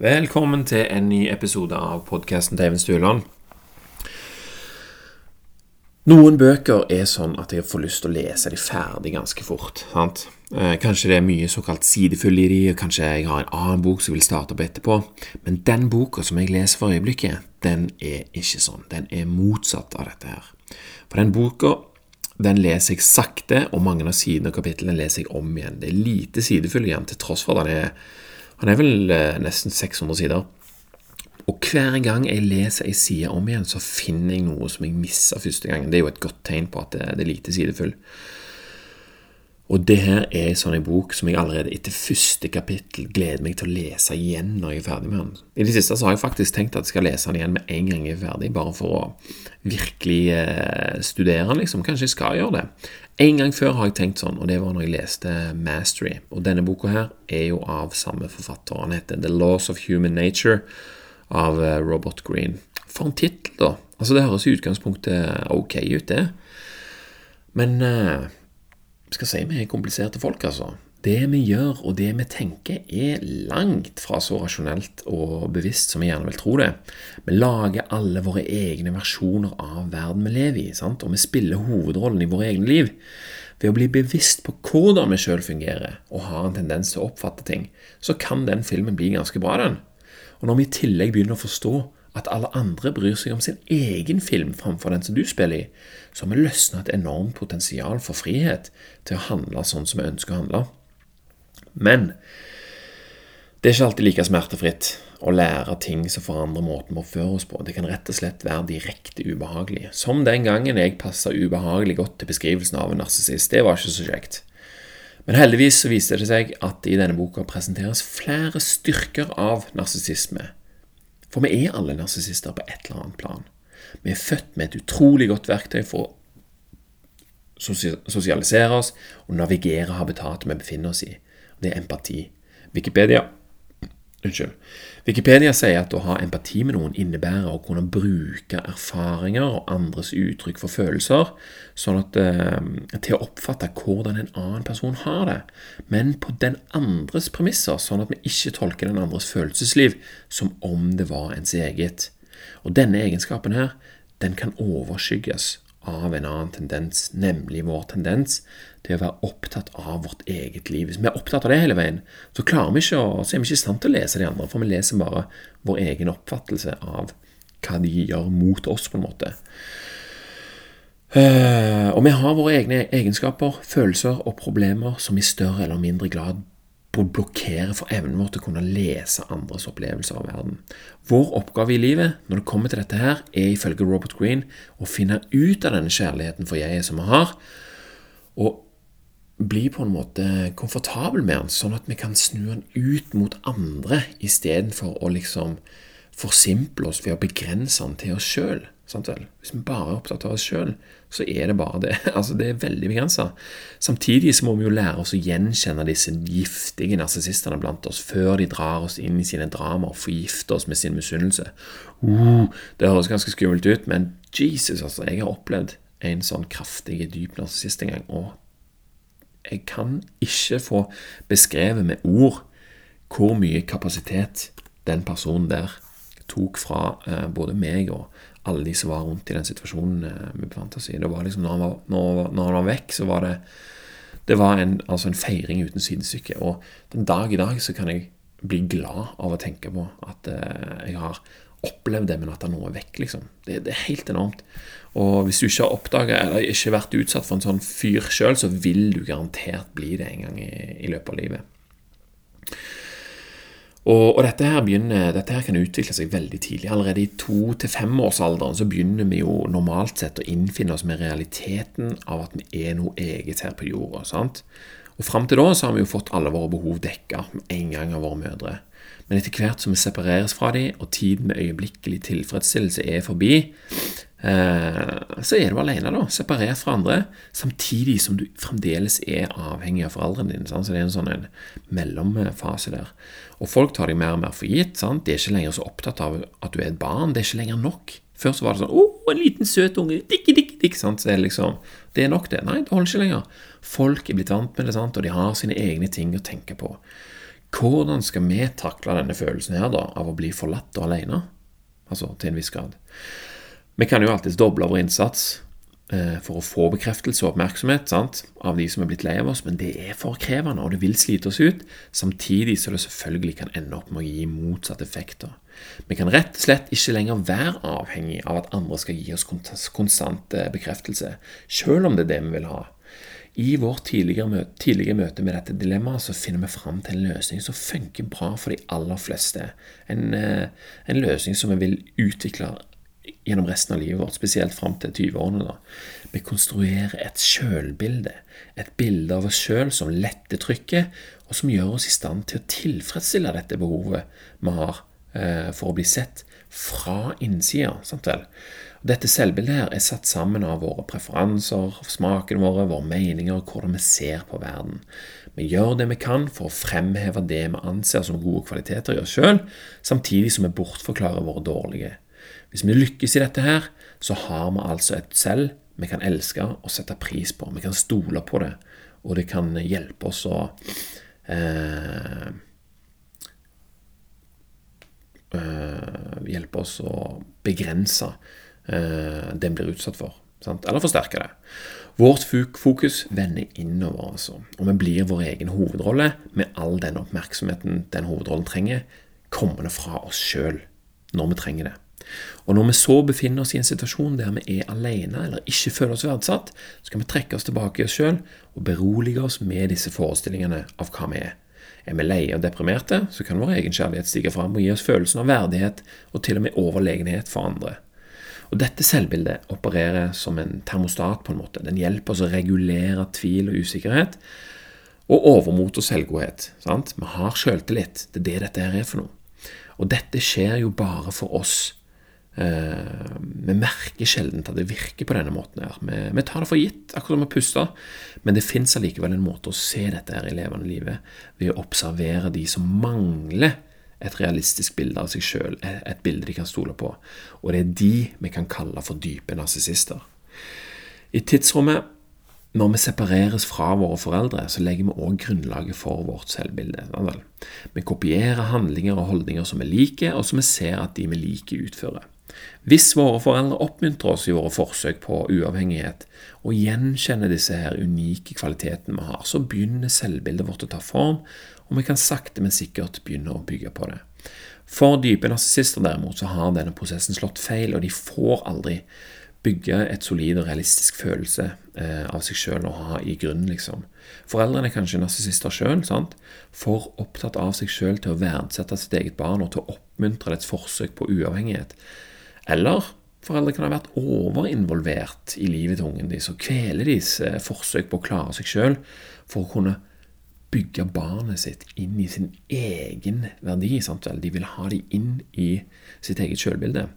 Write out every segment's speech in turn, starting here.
Velkommen til en ny episode av podkasten til Even Stueland. Noen bøker er sånn at jeg får lyst til å lese de ferdig ganske fort. sant? Eh, kanskje det er mye såkalt sidefull i de, og kanskje jeg har en annen bok som jeg vil starte opp etterpå. Men den boka som jeg leser for øyeblikket, den er ikke sånn. Den er motsatt av dette her. For den boka den leser jeg sakte, og mange av sidene og kapitlene leser jeg om igjen. Det er lite sidefull igjen, til tross for at den er, han er vel eh, nesten 600 sider. Og hver gang jeg leser ei side om igjen, så finner jeg noe som jeg missa første gangen. Det er jo et godt tegn på at det, er lite sidefull. Og det her er en sånn bok som jeg allerede etter første kapittel gleder meg til å lese igjen når jeg er ferdig med den. I det siste så har jeg faktisk tenkt at jeg skal lese den igjen med en gang jeg er ferdig, bare for å virkelig eh, studere den, liksom. Kanskje jeg skal gjøre det. En gang før har jeg tenkt sånn, og det var når jeg leste Mastery. Og denne boka her er jo av samme forfatter. Han heter The Laws of Human Nature av eh, Robert Green. For en tittel, da. Altså, det høres i utgangspunktet ok ut, det. Men eh, skal si vi er kompliserte folk, altså. Det vi gjør og det vi tenker, er langt fra så rasjonelt og bevisst som vi gjerne vil tro det. Vi lager alle våre egne versjoner av verden vi lever i, sant? og vi spiller hovedrollen i våre egne liv. Ved å bli bevisst på hvordan vi sjøl fungerer og har en tendens til å oppfatte ting, så kan den filmen bli ganske bra, den. Og når vi i tillegg begynner å forstå at alle andre bryr seg om sin egen film framfor den som du spiller i, så har vi løsna et enormt potensial for frihet til å handle sånn som vi ønsker å handle. Men det er ikke alltid like smertefritt å lære ting som forandrer måten vi oppfører oss på. Det kan rett og slett være direkte ubehagelig. Som den gangen jeg passa ubehagelig godt til beskrivelsen av en narsissist. Det var ikke så kjekt. Men heldigvis så viste det seg at i denne boka presenteres flere styrker av narsissisme for vi er alle narsissister på et eller annet plan. Vi er født med et utrolig godt verktøy for å sosialisere oss og navigere habitatet vi befinner oss i. Det er empati. Wikipedia Unnskyld. Wikipedia sier at å ha empati med noen innebærer å kunne bruke erfaringer og andres uttrykk for følelser sånn at, eh, til å oppfatte hvordan en annen person har det, men på den andres premisser, sånn at vi ikke tolker den andres følelsesliv som om det var ens eget. Og denne egenskapen her, den kan overskygges av en annen tendens, nemlig vår tendens til å være opptatt av vårt eget liv. Hvis vi er opptatt av det hele veien, så, vi ikke å, så er vi ikke i stand til å lese de andre, for vi leser bare vår egen oppfattelse av hva de gjør mot oss, på en måte. Uh, og vi har våre egne egenskaper, følelser og problemer som i større eller mindre grad blokkere for evnen vår til å kunne lese andres opplevelser av verden. Vår oppgave i livet når det kommer til dette her, er ifølge Robert Green å finne ut av denne kjærligheten for jeget som vi har, og bli på en måte komfortabel med den, sånn at vi kan snu den ut mot andre istedenfor å liksom forsimple oss ved å begrense den til oss sjøl. Hvis vi bare er opptatt av oss sjøl, så er det bare det. Altså, det er veldig begrensa. Samtidig så må vi jo lære oss å gjenkjenne disse giftige narsissistene blant oss før de drar oss inn i sine dramaer og forgifter oss med sin misunnelse. Uh, det høres ganske skummelt ut, men Jesus, altså. Jeg har opplevd en sånn kraftig, dyp narsissist en gang, og jeg kan ikke få beskrevet med ord hvor mye kapasitet den personen der tok fra eh, både meg og alle de som var rundt i den situasjonen eh, vi befant oss i. Det var liksom, når han var, når, når han var vekk, så var det det var en, altså en feiring uten sidestykke. Og den dag i dag så kan jeg bli glad av å tenke på at eh, jeg har opplevd det, men at han nå er vekk, liksom. Det, det, er helt enormt. Og hvis du ikke har oppdaga eller ikke vært utsatt for en sånn fyr sjøl, så vil du garantert bli det en gang i, i løpet av livet. Og, og dette, her begynner, dette, her kan utvikle seg veldig tidlig. Allerede i to- til femårsalderen så begynner vi jo normalt sett å innfinne oss med realiteten av at vi er noe eget her på jorda. sant? Og Fram til da så har vi jo fått alle våre behov dekka med en gang av våre mødre. Men etter hvert som vi separeres fra dem, og tiden med øyeblikkelig tilfredsstillelse er forbi, så er du alene, da, separert fra andre, samtidig som du fremdeles er avhengig av foreldrene dine. Sant? Så det er en sånn en mellomfase der. Og folk tar deg mer og mer for gitt. Sant? De er ikke lenger så opptatt av at du er et barn. Det er ikke lenger nok. Før så var det sånn 'Å, en liten søt unge. Dikki, dikki, dikki.' Sant? Så det er liksom Det er nok, det. Nei, det holder ikke lenger. Folk er blitt vant med det, sant? og de har sine egne ting å tenke på. Hvordan skal vi takle denne følelsen her da, av å bli forlatt og alene? Altså til en viss grad. Vi kan jo alltids doble vår innsats eh, for å få bekreftelse og oppmerksomhet sant, av de som er blitt lei av oss, men det er for krevende, og det vil slite oss ut, samtidig så det selvfølgelig kan ende opp med å gi motsatte effekter. Vi kan rett og slett ikke lenger være avhengig av at andre skal gi oss konstant eh, bekreftelse, selv om det er det vi vil ha. I vårt tidligere møte, møte med dette dilemmaet så finner vi fram til en løsning som funker bra for de aller fleste. En, eh, en løsning som vi vil utvikle gjennom resten av livet vårt, spesielt fram til 20-årene. da. Vi konstruerer et sjølbilde, et bilde av oss sjøl som letter trykket, og som gjør oss i stand til å tilfredsstille dette behovet vi har eh, for å bli sett fra innsida. Dette selvbildet her er satt sammen av våre preferanser, smakene våre, våre meninger og hvordan vi ser på verden. Vi gjør det vi kan for å fremheve det vi anser som gode kvaliteter i oss sjøl, samtidig som vi bortforklarer våre dårlige. Hvis vi lykkes i dette her, så har vi altså et selv vi kan elske og sette pris på. Vi kan stole på det, og det kan hjelpe oss å eh, eh, Hjelpe oss å begrense eh, det vi blir utsatt for. Sant? Eller forsterke det. Vårt fokus vender innover, altså. Og vi blir vår egen hovedrolle med all den oppmerksomheten den hovedrollen trenger, kommende fra oss sjøl når vi trenger det. Og når vi så befinner oss i en situasjon der vi er alene eller ikke føler oss verdsatt, så kan vi trekke oss tilbake i oss sjøl og berolige oss med disse forestillingene av hva vi er. Er vi leie og deprimerte, så kan vår egen kjærlighet stige fram og gi oss følelsen av verdighet og til og med overlegenhet for andre. Og Dette selvbildet opererer som en termostat. på en måte. Den hjelper oss å regulere tvil og usikkerhet, og overmot og selvgodhet. Sant? Vi har selvtillit. Det er det dette her er for noe. Og dette skjer jo bare for oss. Eh, vi merker sjelden at det virker på denne måten. her. Vi, tar det for gitt, akkurat som vi puster. Men det fins allikevel en måte å se dette her i levende livet ved å observere de som mangler et realistisk bilde av seg sjøl, et bilde de kan stole på. Og det er de vi kan kalle for dype narsissister. I tidsrommet når vi separeres fra våre foreldre, så legger vi òg grunnlaget for vårt selvbilde. Vi kopierer handlinger og holdninger som vi liker, og som vi ser at de vi liker, utfører. Hvis våre foreldre oppmuntrer oss i våre forsøk på uavhengighet, og gjenkjenner disse her unike kvalitetene vi har, så begynner selvbildet vårt å ta form, og vi kan sakte, men sikkert begynne å bygge på det. For dype narsissister derimot så har denne prosessen slått feil, og de får aldri bygge et solid og realistisk følelse eh, av seg sjøl å ha i grunnen, liksom. Foreldrene er kanskje narsissister sjøl, for opptatt av seg sjøl til å verdsette sitt eget barn og til å oppmuntre dets forsøk på uavhengighet. Eller foreldre kan ha vært overinvolvert i livet til ungen deres og kvele deres eh, forsøk på å klare seg sjøl for å kunne bygge barnet sitt inn i sin egen verdi. Sant? De vil ha dem inn i sitt eget sjølbilde.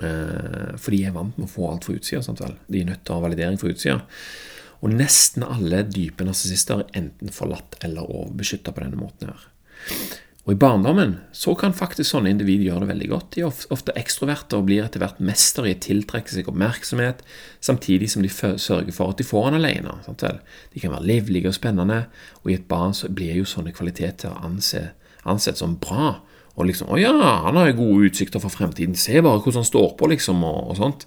Eh, for de er vant med å få alt fra utsida. De er nødt til å ha validering fra utsida. Og nesten alle dype narsissister er enten forlatt eller overbeskytta på denne måten. her. Og I barndommen så kan faktisk sånne individ gjøre det veldig godt. De er ofte ekstroverter og blir etter hvert mestere i å tiltrekke seg oppmerksomhet, samtidig som de sørger for at de får den alene. De kan være livlige og spennende, og i et barn så blir jo sånne kvaliteter ansett som bra og liksom 'Å ja, han har jo gode utsikter for fremtiden. Se bare hvordan han står på', liksom, og, og, sånt.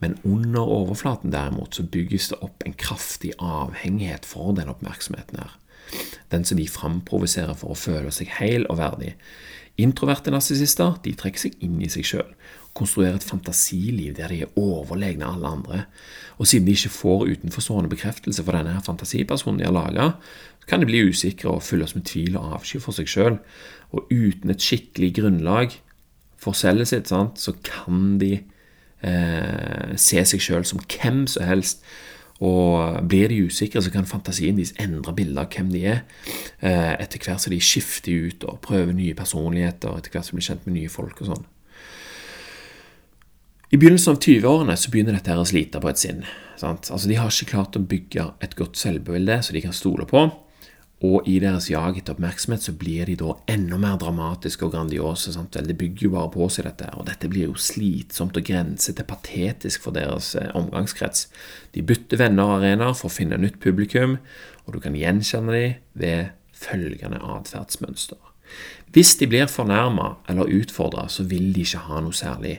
Men under overflaten, derimot, så bygges det opp en kraftig avhengighet for den oppmerksomheten her. Den som de framprovoserer for å føle seg hel og verdig. Introverte narsissister de trekker seg inn i seg sjøl, konstruerer et fantasiliv der de er overlegne alle andre. Og siden de ikke får utenforstående bekreftelse for denne fantasipersonen de har laga, kan de bli usikre og fylles med tvil og avsky for seg sjøl. Og uten et skikkelig grunnlag for selvet sitt, sant, så kan de eh, se seg sjøl som hvem som helst. Og blir de usikre, så kan fantasien deres endre bildet av hvem de er, eh, etter hvert som de skifter ut og prøver nye personligheter, etter hvert som de blir kjent med nye folk og sånn. I begynnelsen av 20-årene så begynner dette her å slite på et sinn. Sant? Altså, De har ikke klart å bygge et godt selvbilde som de kan stole på. Og i deres jag etter oppmerksomhet så blir de da enda mer dramatiske og grandiose. Sant? Det bygger jo bare på seg, dette. Og dette blir jo slitsomt og grenser til patetisk for deres eh, omgangskrets. De bytter venner og arenaer for å finne nytt publikum, og du kan gjenkjenne dem ved følgende atferdsmønster. Hvis de blir fornærma eller utfordra, så vil de ikke ha noe særlig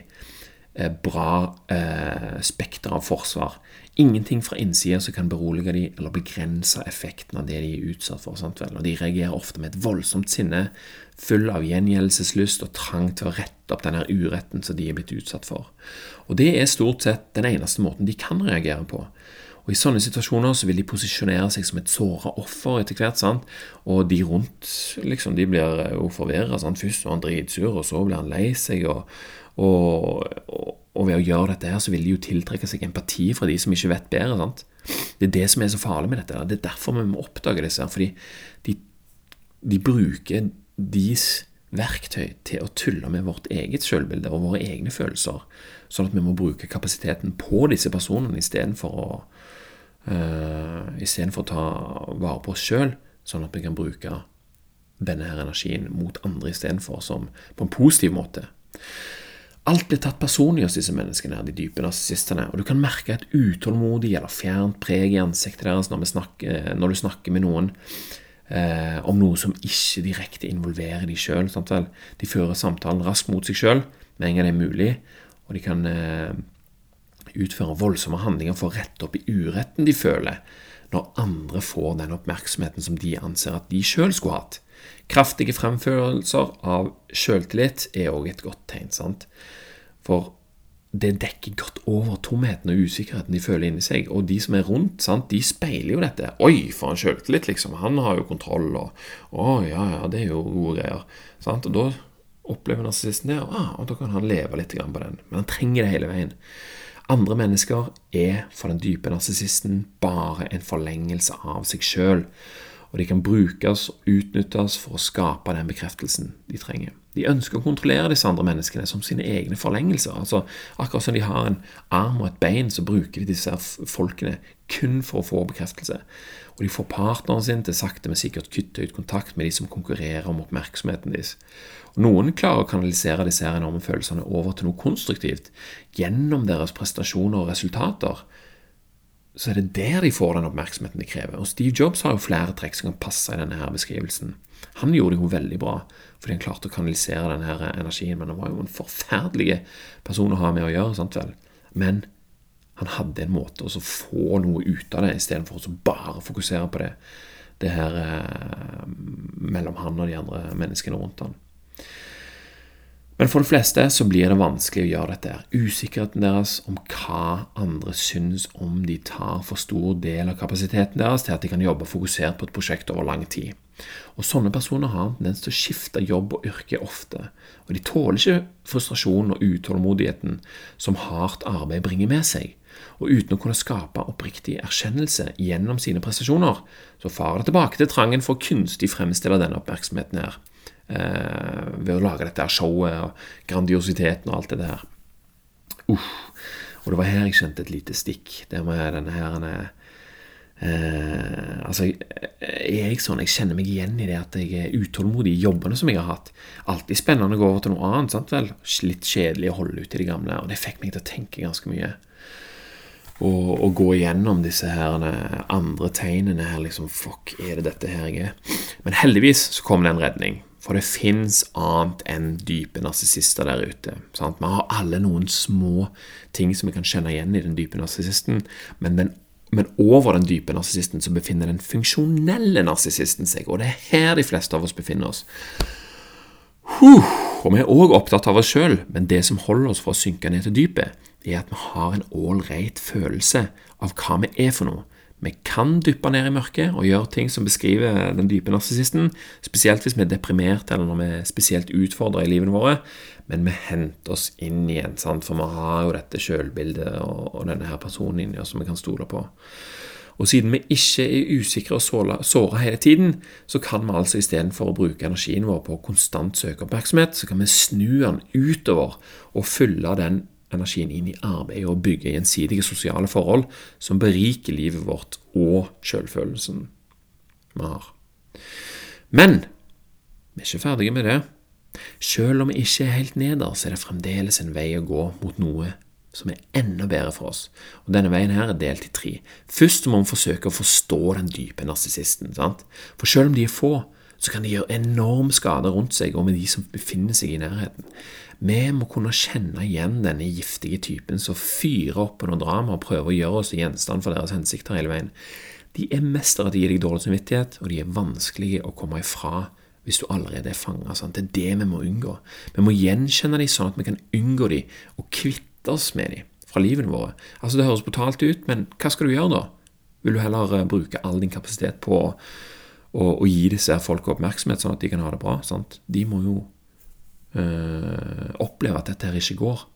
eh, bra eh, spekter av forsvar. Ingenting fra innsida som kan berolige dem eller begrense effekten av det de er utsatt for. Og De reagerer ofte med et voldsomt sinne, full av gjengjeldelseslyst og trang til å rette opp denne uretten som de er blitt utsatt for. Og Det er stort sett den eneste måten de kan reagere på. Og I sånne situasjoner så vil de posisjonere seg som et såra offer etter hvert. sant? Og de rundt liksom, de blir jo forvirra. Først var han dritsur, og så blir han lei seg. Og, og, og, og, ved å gjøre dette her, så vil de jo tiltrekke seg empati fra de som ikke vet bedre. sant? Det er det som er så farlig med dette. Det er derfor vi må oppdage disse. her, fordi de, de bruker deres verktøy til å tulle med vårt eget selvbilde og våre egne følelser, sånn at vi må bruke kapasiteten på disse personene istedenfor å uh, å ta vare på oss sjøl, sånn at vi kan bruke denne her energien mot andre istedenfor, på en positiv måte. Alt blir tatt personlig hos disse menneskene, de dype narsissistene, og du kan merke et utålmodig eller fjernt preg i ansiktet deres når, snakker, når du snakker med noen eh, om noe som ikke direkte involverer de sjøl. De fører samtalen raskt mot seg sjøl med en gang det er mulig, og de kan eh, utføre voldsomme handlinger for å rette opp i uretten de føler, når andre får den oppmerksomheten som de anser at de sjøl skulle hatt. Kraftige fremførelser av sjøltillit er òg et godt tegn. sant? For det dekker godt over tomheten og usikkerheten de føler inni seg. Og de som er rundt, sant? de speiler jo dette. 'Oi, for en sjøltillit', liksom. Han har jo kontroll, og 'Å, ja, ja, det er jo gode greier'. Sant? Og da opplever narsissisten det, ah, og da kan han leve litt på den. Men han trenger det hele veien. Andre mennesker er for den dype narsissisten bare en forlengelse av seg sjøl, og de kan brukes og utnyttes for å skape den bekreftelsen de trenger. De ønsker å kontrollere disse andre menneskene som sine egne forlengelser. altså Akkurat som de har en arm og et bein, så bruker de disse folkene kun for å få bekreftelse. Og de får partneren sin til sakte, men sikkert kutte ut kontakt med de som konkurrerer om oppmerksomheten deres. Og Noen klarer å kanalisere disse enorme følelsene over til noe konstruktivt gjennom deres prestasjoner og resultater. Så er det der de får den oppmerksomheten de krever. Og Steve Jobs har jo flere trekk som kan passe i denne her beskrivelsen. Han gjorde det jo veldig bra, fordi han klarte å kanalisere denne energien. Men han var jo en forferdelig person å ha med å gjøre. sant vel? Men han hadde en måte å få noe ut av det, istedenfor å bare fokusere på det, det her eh, mellom han og de andre menneskene rundt han. Men for de fleste så blir det vanskelig å gjøre dette. Usikkerheten deres om hva andre syns om de tar for stor del av kapasiteten deres til at de kan jobbe fokusert på et prosjekt over lang tid. Og Sånne personer har en tendens til å skifte jobb og yrke ofte, og de tåler ikke frustrasjonen og utålmodigheten som hardt arbeid bringer med seg. Og uten å kunne skape oppriktig erkjennelse gjennom sine prestasjoner, så farer det tilbake til trangen for kunstig fremstille denne oppmerksomheten her ved å lage dette showet og grandiositeten og alt det der. Uff. Og det var her jeg kjente et lite stikk. Det med denne her eh, Altså, er jeg sånn Jeg kjenner meg igjen i det at jeg er utålmodig i jobbene som jeg har hatt. Alltid spennende å gå over til noe annet. sant vel? Litt kjedelig å holde ut i det gamle. Og det fikk meg til å tenke ganske mye. Og, og, gå igjennom disse her andre tegnene her. liksom, Fuck, er det dette her jeg er? Men heldigvis så kom det en redning. For det fins annet enn dype narsissister der ute. Sant? Vi har alle noen små ting som vi kan kjenne igjen i den dype narsissisten, men, men, over den dype narsissisten så befinner den funksjonelle narsissisten seg, og det er her de fleste av oss befinner oss. Huh. Og vi er òg opptatt av oss sjøl, men det som holder oss for å synke ned til dypet, er at vi har en ålreit følelse av hva vi er for noe. Vi kan dyppe ned i mørket og gjøre ting som beskriver den dype narsissisten, spesielt hvis vi er deprimerte eller når vi er spesielt utfordra i livene våre, men vi henter oss inn igjen, sant? for vi har jo dette sjølbildet og, denne her personen inni oss som vi kan stole på. Og siden vi ikke er usikre og såra hele tiden, så kan vi altså istedenfor å bruke energien vår på konstant søke oppmerksomhet, så kan vi snu den utover og fylle den energien inn i arbeidet og bygge gjensidige sosiale forhold som beriker livet vårt og selvfølelsen vi har. Men vi er ikke ferdige med det. Selv om vi ikke er helt neder, så er det fremdeles en vei å gå mot noe som er enda bedre for oss. Og Denne veien her er delt i tre. Først må vi forsøke å forstå den dype narsissisten. For selv om de er få, så kan de gjøre enorm skade rundt seg og med de som befinner seg i nærheten. Vi må kunne kjenne igjen denne giftige typen som fyrer opp på noe drama og prøver å gjøre oss gjenstand for deres hensikter hele veien. De er mestere til å gi deg dårlig samvittighet, og de er vanskelige å komme ifra hvis du allerede er fanga. Det er det vi må unngå. Vi må gjenkjenne dem sånn at vi kan unngå dem og kvitte oss med dem fra livene våre. Altså Det høres brutalt ut, men hva skal du gjøre da? Vil du heller eh, bruke all din kapasitet på å, å, å gi disse folka oppmerksomhet, sånn at de kan ha det bra? Sant? De må jo øh, oppleve at dette her ikke går.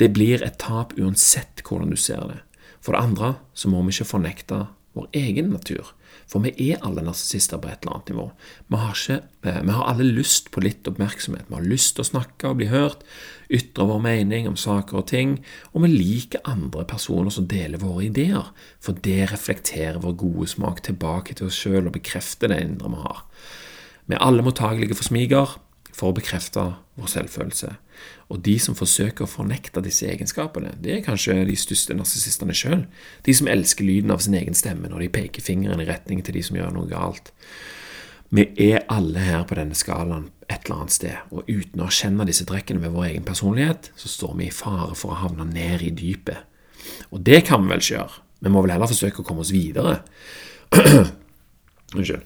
Det blir et tap uansett hvordan du ser det. For det andre så må vi ikke fornekte vår egen natur. For vi er alle narsissister på et eller annet nivå. Vi har, ikke, eh, vi har alle lyst på litt oppmerksomhet. Vi har lyst til å snakke og bli hørt, ytre vår mening om saker og ting, og vi liker andre personer som deler våre ideer, for det reflekterer vår gode smak tilbake til oss sjøl og bekrefter det indre vi har. Vi er alle mottagelige for smiger, for å bekrefte vår selvfølelse. Og de som forsøker å fornekte disse egenskapene, det er kanskje de største narsissistene sjøl. De som elsker lyden av sin egen stemme når de peker fingeren i retning til de som gjør noe galt. Vi er alle her på denne skalaen et eller annet sted, og uten å erkjenne disse trekkene ved vår egen personlighet, så står vi i fare for å havne ned i dypet. Og det kan vi vel ikke gjøre. Vi må vel heller forsøke å komme oss videre. Unnskyld.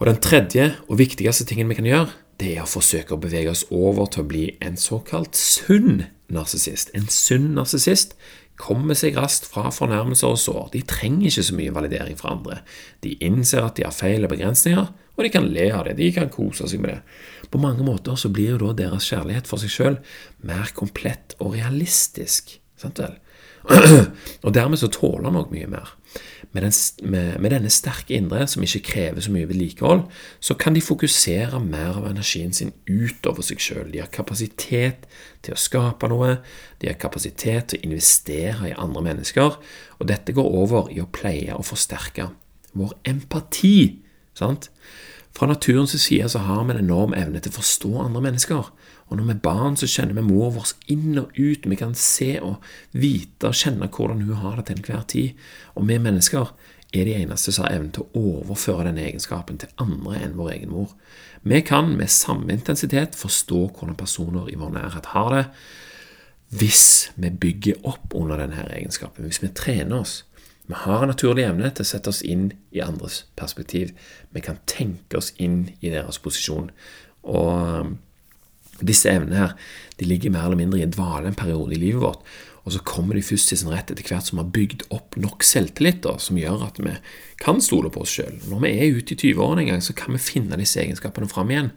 Og den tredje og viktigste tingen vi kan gjøre, det er å forsøke å bevege oss over til å bli en såkalt sunn narsissist. En sunn narsissist kommer seg raskt fra fornærmelser og sår. De trenger ikke så mye validering fra andre. De innser at de har feil og begrensninger, og de kan le av det. De kan kose seg med det. På mange måter så blir jo da deres kjærlighet for seg sjøl mer komplett og realistisk. Sant vel? Og dermed så tåler han òg mye mer. Med, den, med, med, denne sterke indre, som ikke krever så mye vedlikehold, så kan de fokusere mer av energien sin utover seg sjøl. De har kapasitet til å skape noe, de har kapasitet til å investere i andre mennesker, og dette går over i å pleie og forsterke vår empati. sant? Fra naturens side så har vi en enorm evne til å forstå andre mennesker. Og når vi er barn, så kjenner vi mor vår inn og ut. Vi kan se og vite og kjenne hvordan hun har det til enhver tid. Og vi mennesker er de eneste som har evnen til å overføre denne egenskapen til andre enn vår egen mor. Vi kan med samme intensitet forstå hvordan personer i vår nærhet har det, hvis vi bygger opp under denne egenskapen, hvis vi trener oss. Vi har en naturlig evne til å sette oss inn i andres perspektiv. Vi kan tenke oss inn i deres posisjon. Og disse evnene her, de ligger mer eller mindre i en dvale en periode i livet vårt, og så kommer de først til sin rett etter hvert som vi har bygd opp nok selvtillit da, som gjør at vi kan stole på oss sjøl. Når vi er ute i 20-årene en gang, så kan vi finne disse egenskapene fram igjen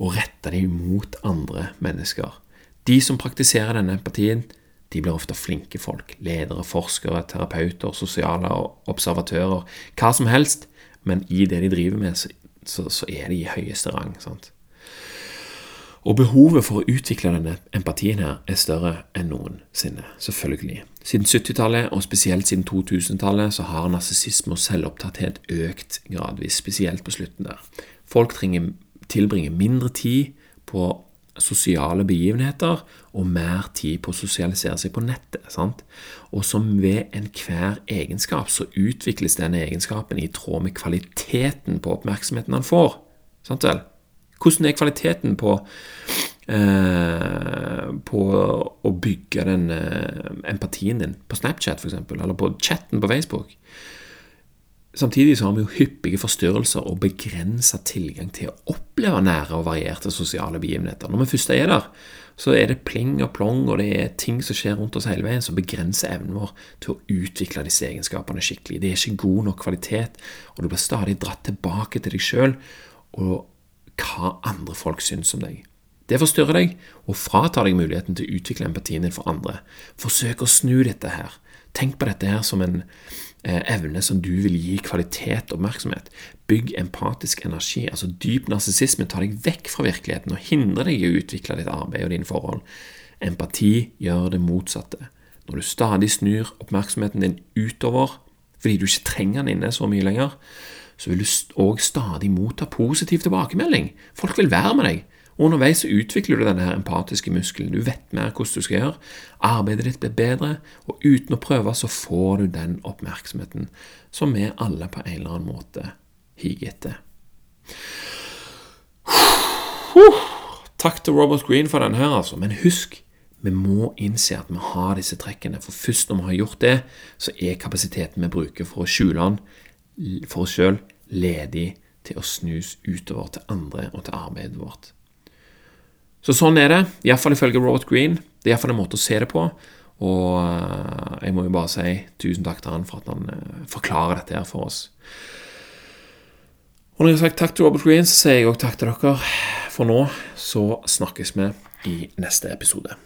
og rette dem mot andre mennesker. De som praktiserer denne empatien, de blir ofte flinke folk. Ledere, forskere, terapeuter, sosiale observatører. Hva som helst. Men i det de driver med, så, så, så er de i høyeste rang. sant? Og behovet for å utvikle denne empatien her er større enn noensinne, selvfølgelig. Siden 70-tallet, og spesielt siden 2000-tallet, så har narsissisme og selvopptatthet økt gradvis, spesielt på slutten der. Folk trenger tilbringe mindre tid på sosiale begivenheter og mer tid på å sosialisere seg på nettet. sant? Og som ved enhver egenskap så utvikles denne egenskapen i tråd med kvaliteten på oppmerksomheten han får. Sant vel? Hvordan er kvaliteten på, eh, på å bygge den eh, empatien din på Snapchat, f.eks., eller på chatten på Facebook? Samtidig så har vi jo hyppige forstyrrelser og begrensa tilgang til å oppleve nære og varierte sosiale begivenheter. Når vi først er der, så er det pling og plong, og det er ting som skjer rundt oss hele veien, som begrenser evnen vår til å utvikle disse egenskapene skikkelig. Det er ikke god nok kvalitet, og du blir stadig dratt tilbake til deg sjøl. Og hva andre folk syns om deg. Det forstyrrer deg og fratar deg muligheten til å utvikle empatien din for andre. Forsøk å snu dette her. Tenk på dette her som en eh, evne som du vil gi kvalitet og oppmerksomhet. Bygg empatisk energi. altså Dyp narsissisme tar deg vekk fra virkeligheten og hindrer deg i å utvikle ditt arbeid og dine forhold. Empati gjør det motsatte. Når du stadig snur oppmerksomheten din utover fordi du ikke trenger den inne så mye lenger, så vil du òg stadig motta positiv tilbakemelding. Folk vil være med deg, Og Underveis så utvikler du denne her empatiske muskelen. Du vet mer hvordan du skal gjøre. Arbeidet ditt blir bedre, og uten å prøve så får du den oppmerksomheten som vi alle på en eller annen måte higer etter. Takk til Robert Green for denne altså. Men husk, vi må innse at vi har disse trekkene. For først når vi har gjort det, så er kapasiteten vi bruker for å skjule den for oss sjøl, ledig til å snus utover til andre og til arbeidet vårt. Så sånn er det, iallfall ifølge Robert Green. Det er iallfall en måte å se det på. Og eh, jeg må jo bare si tusen takk til han for at han eh, forklarer dette her for oss. Og når jeg har sagt takk til Robert Green, så sier jeg òg takk til dere. For nå så snakkes vi i neste episode.